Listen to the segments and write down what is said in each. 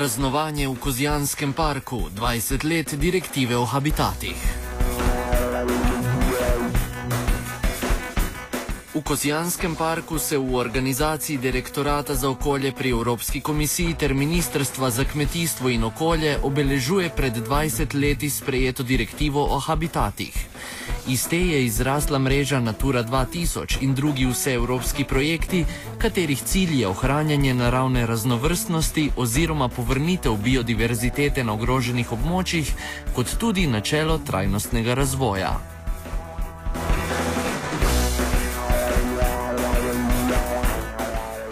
Praznovanje v Kozijanskem parku, 20 let direktive o habitatih. V Kozijanskem parku se v organizaciji Direktorata za okolje pri Evropski komisiji ter Ministrstva za kmetijstvo in okolje obeležuje pred 20 leti sprejeto direktivo o habitatih. Iz te je izrasla mreža Natura 2000 in drugi vseevropski projekti, katerih cilj je ohranjanje naravne raznovrstnosti oziroma povrnitev biodiverzitete na ogroženih območjih, kot tudi načelo trajnostnega razvoja.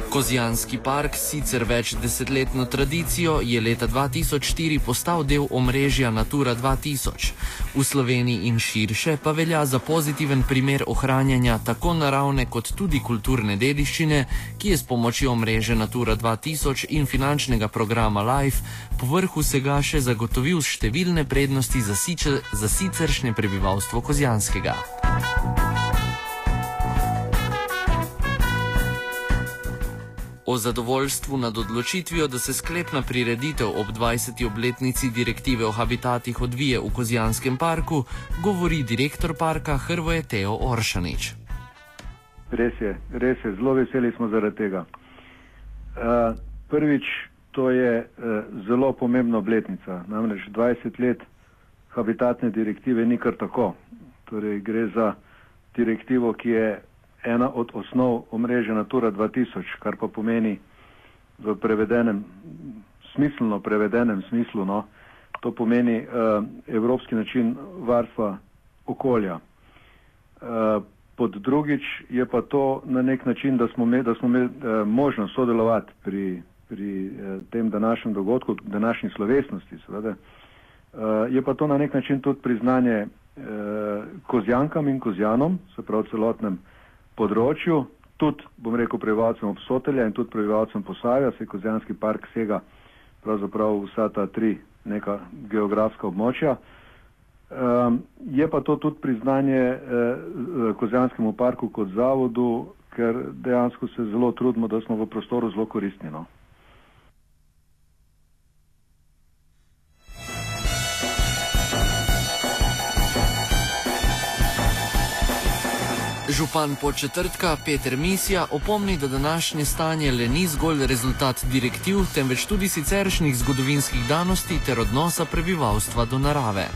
Kozijanski park, sicer več desetletno tradicijo, je leta 2004 postal del omrežja Natura 2000. V Sloveniji in širše pa velja za pozitiven primer ohranjanja tako naravne kot tudi kulturne dediščine, ki je s pomočjo omrežja Natura 2000 in finančnega programa LIFE povrh vsega še zagotovil številne prednosti za, sicer, za siceršnje prebivalstvo Kozijanskega. O zadovoljstvu nad odločitvijo, da se sklepna prireditev ob 20. obletnici direktive o habitatih odvije v Kozijanskem parku, govori direktor parka Hrvoje Teo Oršanič. Res je, res je, zelo veseli smo zaradi tega. Uh, prvič, to je uh, zelo pomembna obletnica, namreč 20 let habitatne direktive ni kar tako. Torej, gre za direktivo, ki je ena od osnov omrežja Natura 2000, kar pa pomeni v prevedenem, smiselno prevedenem smislu, no, to pomeni uh, evropski način varstva okolja. Uh, pod drugič je pa to na nek način, da smo imeli, da smo imeli uh, možnost sodelovati pri, pri uh, tem današnjem dogodku, današnji slovesnosti, seveda. Uh, je pa to na nek način tudi priznanje uh, kozjankam in kozjanom, se pravi celotnem uh, področju, tudi, bom rekel, prebivalcem obsotelja in tudi prebivalcem posavja, se Kozjanski park sega pravzaprav vsa ta tri neka geografska območja. Um, je pa to tudi priznanje eh, Kozjanskemu parku kot zavodu, ker dejansko se zelo trudimo, da smo v prostoru zelo koristni. No. Župan početrtka Peter Misija opomni, da današnje stanje le ni zgolj rezultat direktiv, temveč tudi siceršnjih zgodovinskih danosti ter odnosa prebivalstva do narave.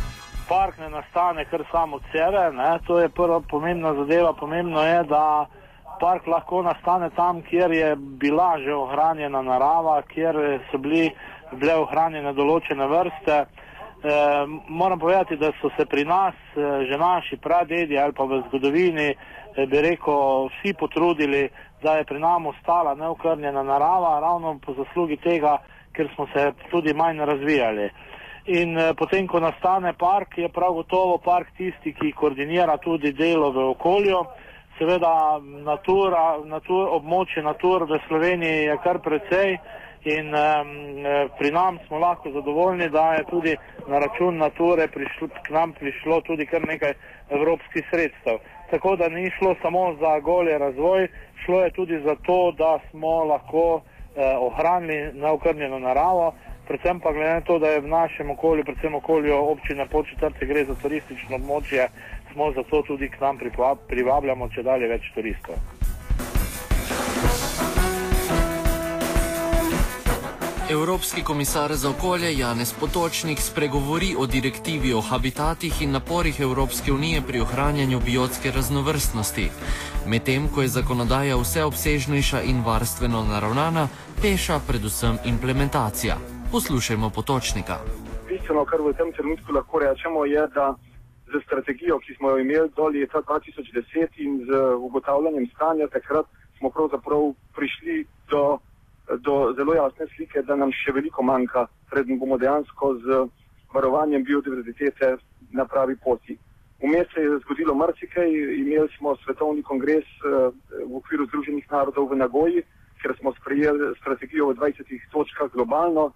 Park ne nastane kar samo od sebe, ne? to je prva pomembna zadeva. Pomembno je, da park lahko nastane tam, kjer je bila že ohranjena narava, kjer so bili, bile ohranjene določene vrste. E, moram povedati, da so se pri nas, eh, že naši pradedi ali pa v zgodovini, bi rekel, vsi potrudili, da je pri nam ostala neokrnjena narava, ravno po zaslugi tega, ker smo se tudi manj razvijali. In eh, potem, ko nastane park, je prav gotovo park tisti, ki koordinira tudi delo v okolju. Seveda, natura, natur, območje natur v Sloveniji je kar precej in um, pri nam smo lahko zadovoljni, da je tudi na račun nature prišlo, k nam prišlo tudi kar nekaj evropskih sredstev tako da ni šlo samo za golje razvoj, šlo je tudi za to, da smo lahko eh, ohranili neokrnjeno naravo, predvsem pa glede na to, da je v našem okolju, predvsem okolju občine početrte gre za turistično območje, smo zato tudi k nam privabljamo če dalje več turistov. Evropski komisar za okolje Janez Potočnik spregovori o direktivi o habitatih in naporih Evropske unije pri ohranjanju biotske raznovrstnosti. Medtem ko je zakonodaja vseobsežnejša in varstveno naravnana, peša predvsem implementacija. Poslušajmo Potočnika. Bistveno, kar v tem trenutku lahko rečemo, je, da z strategijo, ki smo jo imeli do leta 2010 in z ugotavljanjem stanja takrat, smo pravzaprav prišli do do zelo jasne slike, da nam še veliko manjka, preden bomo dejansko z varovanjem biodiverzitete na pravi poti. Vmes se je zgodilo marsikaj, imeli smo svetovni kongres eh, v okviru Združenih narodov v Nagoji, ker smo sprejeli strategijo v 20 točkah globalno,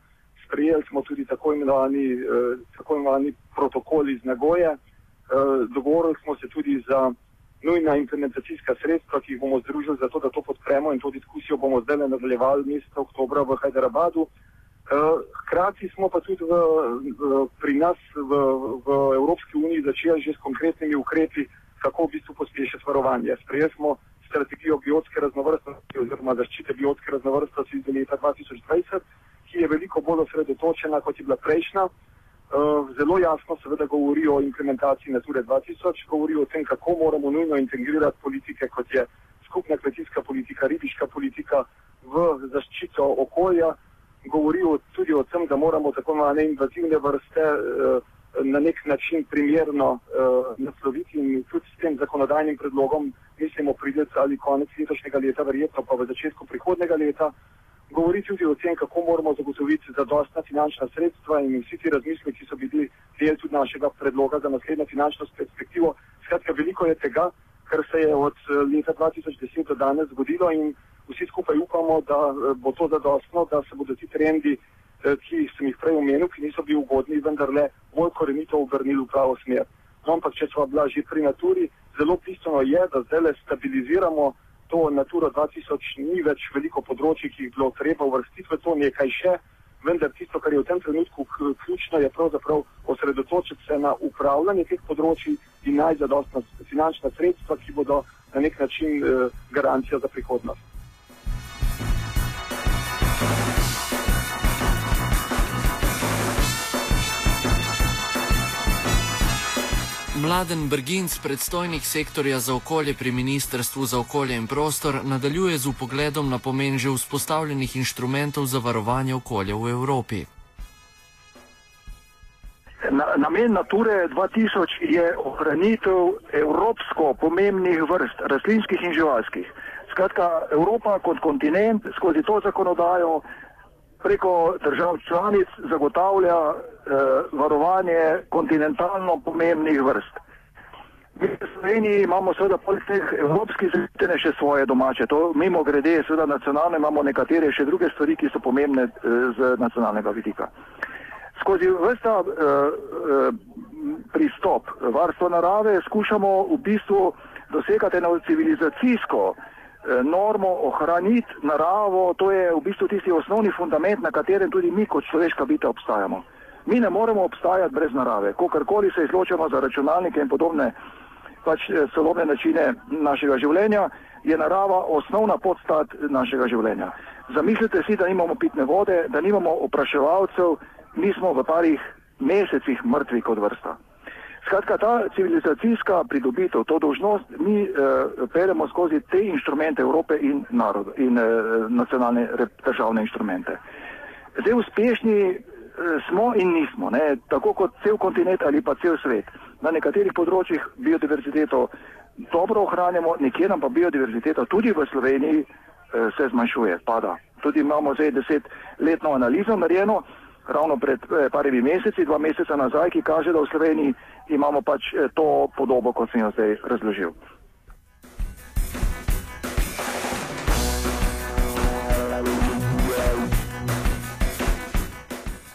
sprejeli smo tudi tako imenovani, eh, tako imenovani protokol iz Nagoje, eh, dogovorili smo se tudi za nujna implementacijska sredstva, ki jih bomo združili za to, da to podpremo in to diskusijo bomo zdaj nadaljevali meseca oktobra v Hyderabadu. Uh, Hkrati smo pa tudi v, v, pri nas v, v Evropski uniji začeli že s konkretnimi ukrepi, kako v bistvu pospešiti varovanje. Sprejeli smo strategijo biotske raznovrstnosti oziroma zaščite biotske raznovrstnosti iz leta 2020, ki je veliko bolj osredotočena kot je bila prejšnja. Uh, zelo jasno seveda govori o implementaciji Nature 2000, govori o tem, kako moramo nujno integrirati politike, kot je skupna kmetijska politika, ribiška politika v zaščito okolja, govori tudi o tem, da moramo tako imenovane invazivne vrste uh, na nek način primerno uh, nasloviti in tudi s tem zakonodajnim predlogom mislimo prideti ali konec letošnjega leta, verjetno pa v začetku prihodnega leta govori tudi o tem, kako moramo zagotoviti zadostna finančna sredstva in vsi ti razmisleki, ki so bili del tudi našega predloga za naslednjo finančno perspektivo. Skratka, veliko je tega, kar se je od eh, leta 2010 do danes zgodilo in vsi skupaj upamo, da eh, bo to zadostno, da se bodo ti trendi, eh, ki sem jih prej omenil, ki niso bili ugodni, vendarle bolj korenito obrnili v pravo smer. No, ampak če smo bila že pri naturi, zelo bistveno je, da zdaj le stabiliziramo to Natura 2000 ni več veliko področji, ki jih bilo treba uvrstiti v to nekaj še, vendar tisto, kar je v tem trenutku ključno, je pravzaprav osredotočiti se na upravljanje teh področji in najzadostna finančna sredstva, ki bodo na nek način eh, garancija za prihodnost. Mladen Brginc, predstojnik sektorja za okolje pri Ministrstvu za okolje in prostor, nadaljuje z upogledom na pomen že vzpostavljenih inštrumentov za varovanje okolja v Evropi. Na, namen Nature 2000 je ohranitev evropsko pomembnih vrst, rastlinskih in živalskih. Skratka, Evropa kot kontinent skozi to zakonodajo preko držav članic zagotavlja eh, varovanje kontinentalno pomembnih vrst. Mi v Sloveniji imamo seveda poleg teh evropskih zaščitene še svoje domače. To mimo grede, seveda nacionalne imamo nekatere še druge stvari, ki so pomembne eh, z nacionalnega vidika. Skozi vrsta eh, eh, pristop varstva narave skušamo v bistvu dosegati eno civilizacijsko Eh, normo ohraniti naravo, to je v bistvu tisti osnovni fundament, na katerem tudi mi kot človeška bita obstajamo. Mi ne moremo obstajati brez narave, kogarkoli se izločamo za računalnike in podobne pač eh, solobne načine našega življenja, je narava osnovna podstat našega življenja. Zamislite si, da nimamo pitne vode, da nimamo opraševalcev, mi smo v parih mesecih mrtvi kot vrsta. Skratka, ta civilizacijska pridobitev, to dožnost, mi uh, peremo skozi te inštrumente Evrope in, narod, in uh, nacionalne državne inštrumente. Zdaj uspešni uh, smo in nismo, ne? tako kot cel kontinent ali pa cel svet. Na nekaterih področjih biodiverziteto dobro ohranjamo, nekje nam pa biodiverziteta tudi v Sloveniji uh, se zmanjšuje, pada. Tudi imamo zdaj desetletno analizo narejeno ravno pred eh, parimi meseci, dva meseca nazaj, ki kaže, da v Sloveniji imamo pač eh, to podobo, kot sem jo zdaj razložil.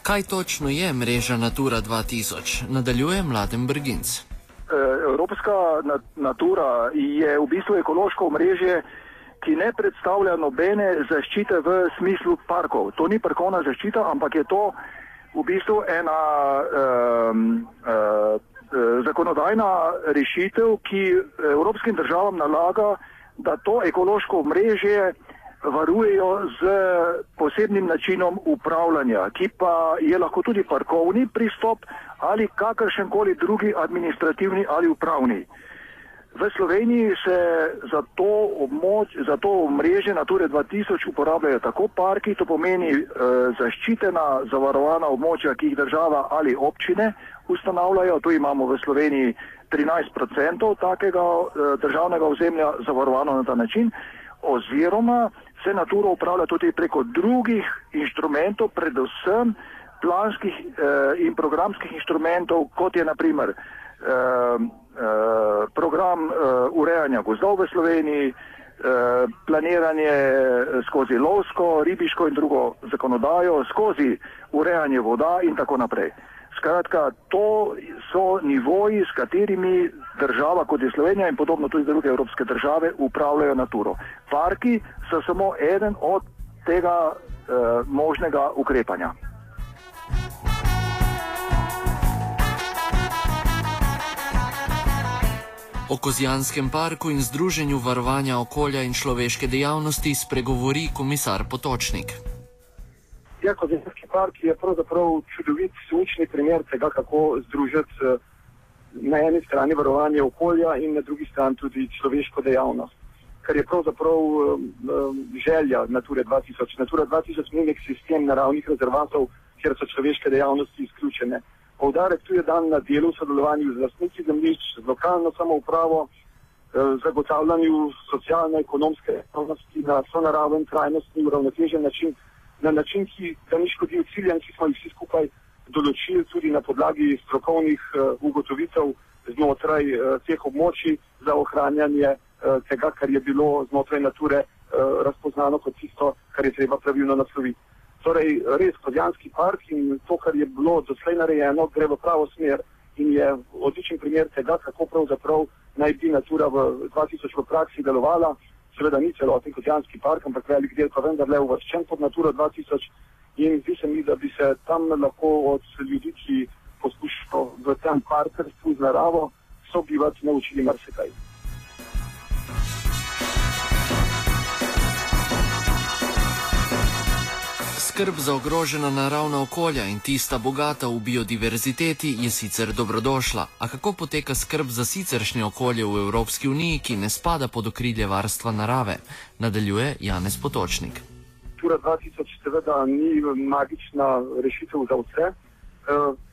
Kaj točno je mreža Natura 2000? Nadaljuje Mladen Brginc. Eh, Evropska natura je v bistvu ekološko omrežje, ki ne predstavlja nobene zaščite v smislu parkov. To ni parkovna zaščita, ampak je to v bistvu ena um, uh, zakonodajna rešitev, ki evropskim državam nalaga, da to ekološko mrežje varujejo z posebnim načinom upravljanja, ki pa je lahko tudi parkovni pristop ali kakršen koli drugi administrativni ali upravni. V Sloveniji se za to, območ, za to mreže Nature 2000 uporabljajo tako parki, to pomeni e, zaščitena, zavarovana območja, ki jih država ali občine ustanavljajo. Tu imamo v Sloveniji 13% takega e, državnega ozemlja zavarovano na ta način. Oziroma se Natura upravlja tudi preko drugih inštrumentov, predvsem planskih e, in programskih inštrumentov, kot je naprimer. E, Eh, program uh, urejanja gozdov v Sloveniji, uh, planiranje skozi lovsko, ribiško in drugo zakonodajo, skozi urejanje voda in tako naprej. Skratka, to so nivoji, s katerimi država, kot je Slovenija in podobno tudi druge evropske države, upravljajo naturo. Parki so samo eden od tega eh, možnega ukrepanja. O Kozijanskem parku in Združenju varovanja okolja in človeške dejavnosti spregovori komisar Potočnik. Ja, Kozijanski park je pravzaprav čudovit učni primer tega, kako združiti eh, na eni strani varovanje okolja in na drugi strani tudi človeško dejavnost. Kar je pravzaprav um, želja Nature 2000. Natura 2000 ni nek sistem naravnih rezervatov, kjer so človeške dejavnosti izključene. Poudarek tu je dan na delu v sodelovanju z lastniki zemljišč, z lokalno samoupravo, zagotavljanju socialno-ekonomske dejavnosti na sonaraven, trajnostni, uravnotežen način, na način, ki ga ni škodil ciljem, ki smo jih vsi skupaj določili tudi na podlagi strokovnih uh, ugotovitev znotraj uh, teh območij za ohranjanje uh, tega, kar je bilo znotraj nature uh, razpoznano kot tisto, kar je treba pravilno nasloviti. Torej, res Kodjanski park in to, kar je bilo doslej narejeno, gre v pravo smer in je odličen primer tega, kako pravzaprav naj bi Natura v 2000 v praksi delovala. Seveda ni celoten Kodjanski park, ampak velik del pa vendarle uvrščen pod Natura 2000 in zdi se mi, da bi se tam lahko od ljudi, ki poskušajo v tem partnerstvu z naravo sobivati, naučili marsikaj. Skrb za ogrožena naravna okolja in tista bogata v biodiverziteti je sicer dobrodošla, a kako poteka skrb za siceršnje okolje v Evropski uniji, ki ne spada pod okrilje varstva narave, nadaljuje Janez Potočnik. Natura 2000 seveda ni magična rešitev za vse. E,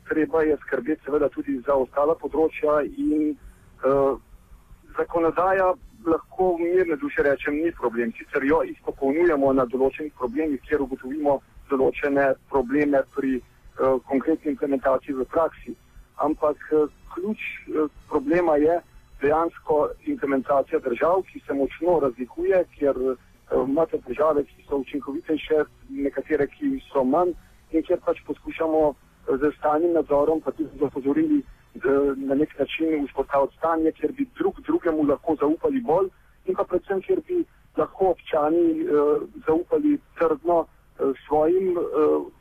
treba je skrbeti seveda tudi za ostala področja in e, zakonodaja lahko mirne duše rečem ni problem. Sicer jo izpopolnjujemo na določenih problemih, kjer ugotovimo določene probleme pri e, konkretni implementaciji v praksi. Ampak e, ključ e, problema je dejansko implementacija držav, ki se močno razlikuje, ker imate države, ki so učinkovitejše, nekatere, ki so manj in kjer pač poskušamo z stalnim nadzorom, pa tudi z opozorili na nek način vzpostaviti stanje, kjer bi drug drugemu lahko zaupali bolj in pa predvsem, kjer bi lahko občani uh, zaupali trdno uh, svojim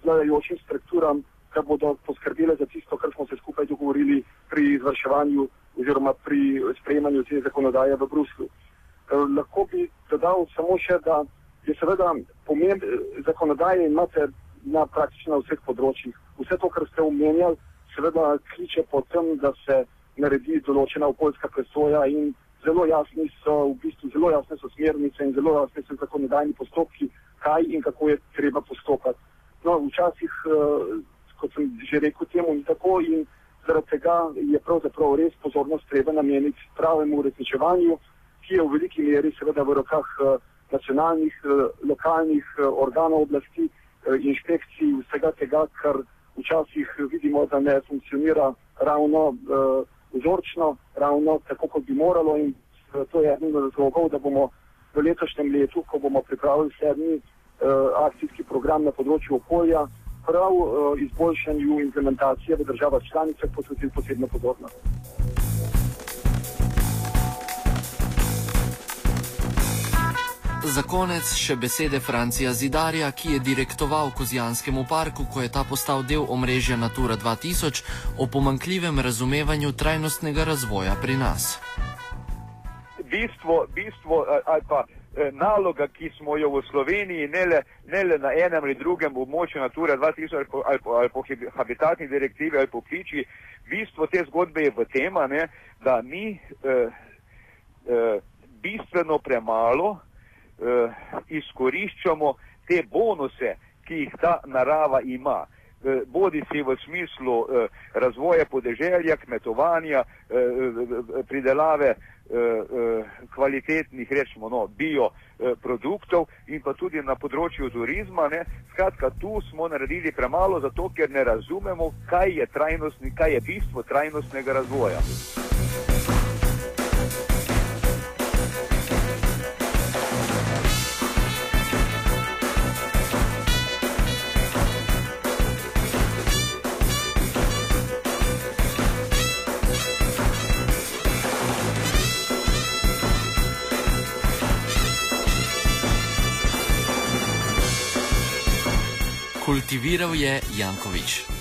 vladajočim strukturam, da bodo poskrbele za tisto, kar smo se skupaj dogovorili pri izvrševanju oziroma pri sprejemanju te zakonodaje v Bruslju. Eh, lahko bi dodal samo še, da je seveda pomemb zakonodaje imate na praktično vseh področjih. Vse to, kar ste omenjali, seveda kliče po tem, da se naredi določena okoljska presoja in zelo jasni so v bistvu zelo jasne so smernice in zelo jasne so zakonodajni postopki, kaj in kako je treba postopati. No, včasih, eh, kot sem že rekel, temu ni tako in zaradi tega je pravzaprav res pozornost treba nameniti pravemu uresničevanju ki je v veliki meri seveda v rokah uh, nacionalnih, uh, lokalnih organov oblasti, inšpekcij, vsega tega, kar včasih vidimo, da ne funkcionira ravno uh, vzorčno, ravno tako, kot bi moralo. In uh, to je eden od razlogov, da bomo v letošnjem letu, ko bomo pripravili sedmi uh, akcijski program na področju okolja, prav uh, izboljšanju implementacije v državah članicah posvetili posebno pozornost. Za konec še besede Francija Zidarja, ki je direktoval Kozijanskemu parku, ko je ta postal del omrežja Natura 2000, o pomankljivem razumevanju trajnostnega razvoja pri nas. Bistvo, bistvo ali pa e, naloga, ki smo jo v Sloveniji, ne le, ne le na enem ali drugem območju Natura 2000 ali po, ali po, ali po habitatni direktivi ali po ptiči, bistvo te zgodbe je v tem, da mi eh, eh, bistveno premalo eh, izkoriščamo te bonuse, ki jih ta narava ima. Eh, bodi si v smislu eh, razvoja podeželja, kmetovanja, eh, eh, pridelave eh, eh, kvalitetnih, rečemo, no, bio eh, in pa tudi na področju turizma. Ne. Skratka, tu smo naredili premalo, zato ker ne razumemo, kaj je, kaj je bistvo trajnostnega razvoja. Kultiviral je Jankovič.